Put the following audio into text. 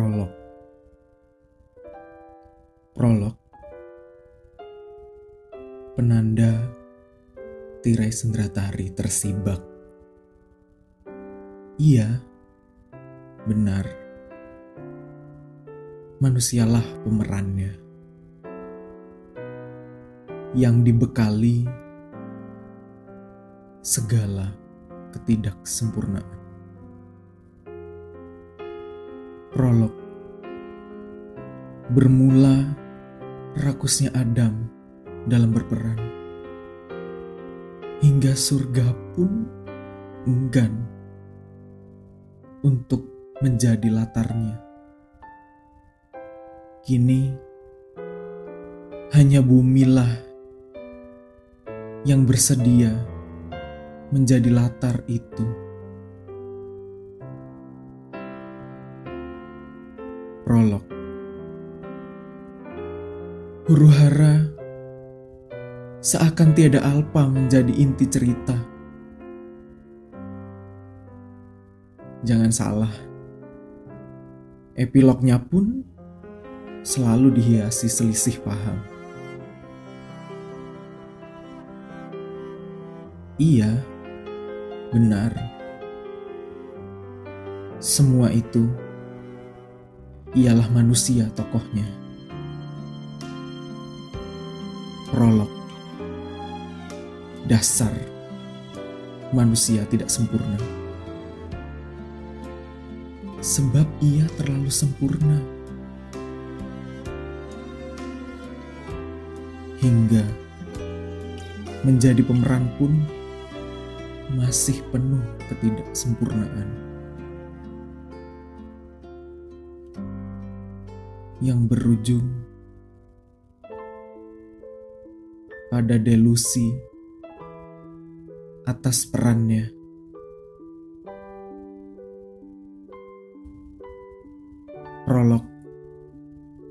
Prolog. Prolog. Penanda tirai sendratari tersibak. Iya, benar. Manusialah pemerannya. Yang dibekali segala ketidaksempurnaan Prolog. Bermula rakusnya Adam dalam berperan Hingga surga pun enggan untuk menjadi latarnya. Kini hanya bumilah yang bersedia menjadi latar itu. Prolog Huru hara seakan tiada alpa menjadi inti cerita. Jangan salah, epilognya pun selalu dihiasi selisih paham. Iya, benar. Semua itu ialah manusia tokohnya. Prolog Dasar manusia tidak sempurna. Sebab ia terlalu sempurna. Hingga menjadi pemeran pun masih penuh ketidaksempurnaan. Yang berujung pada delusi atas perannya. Prolog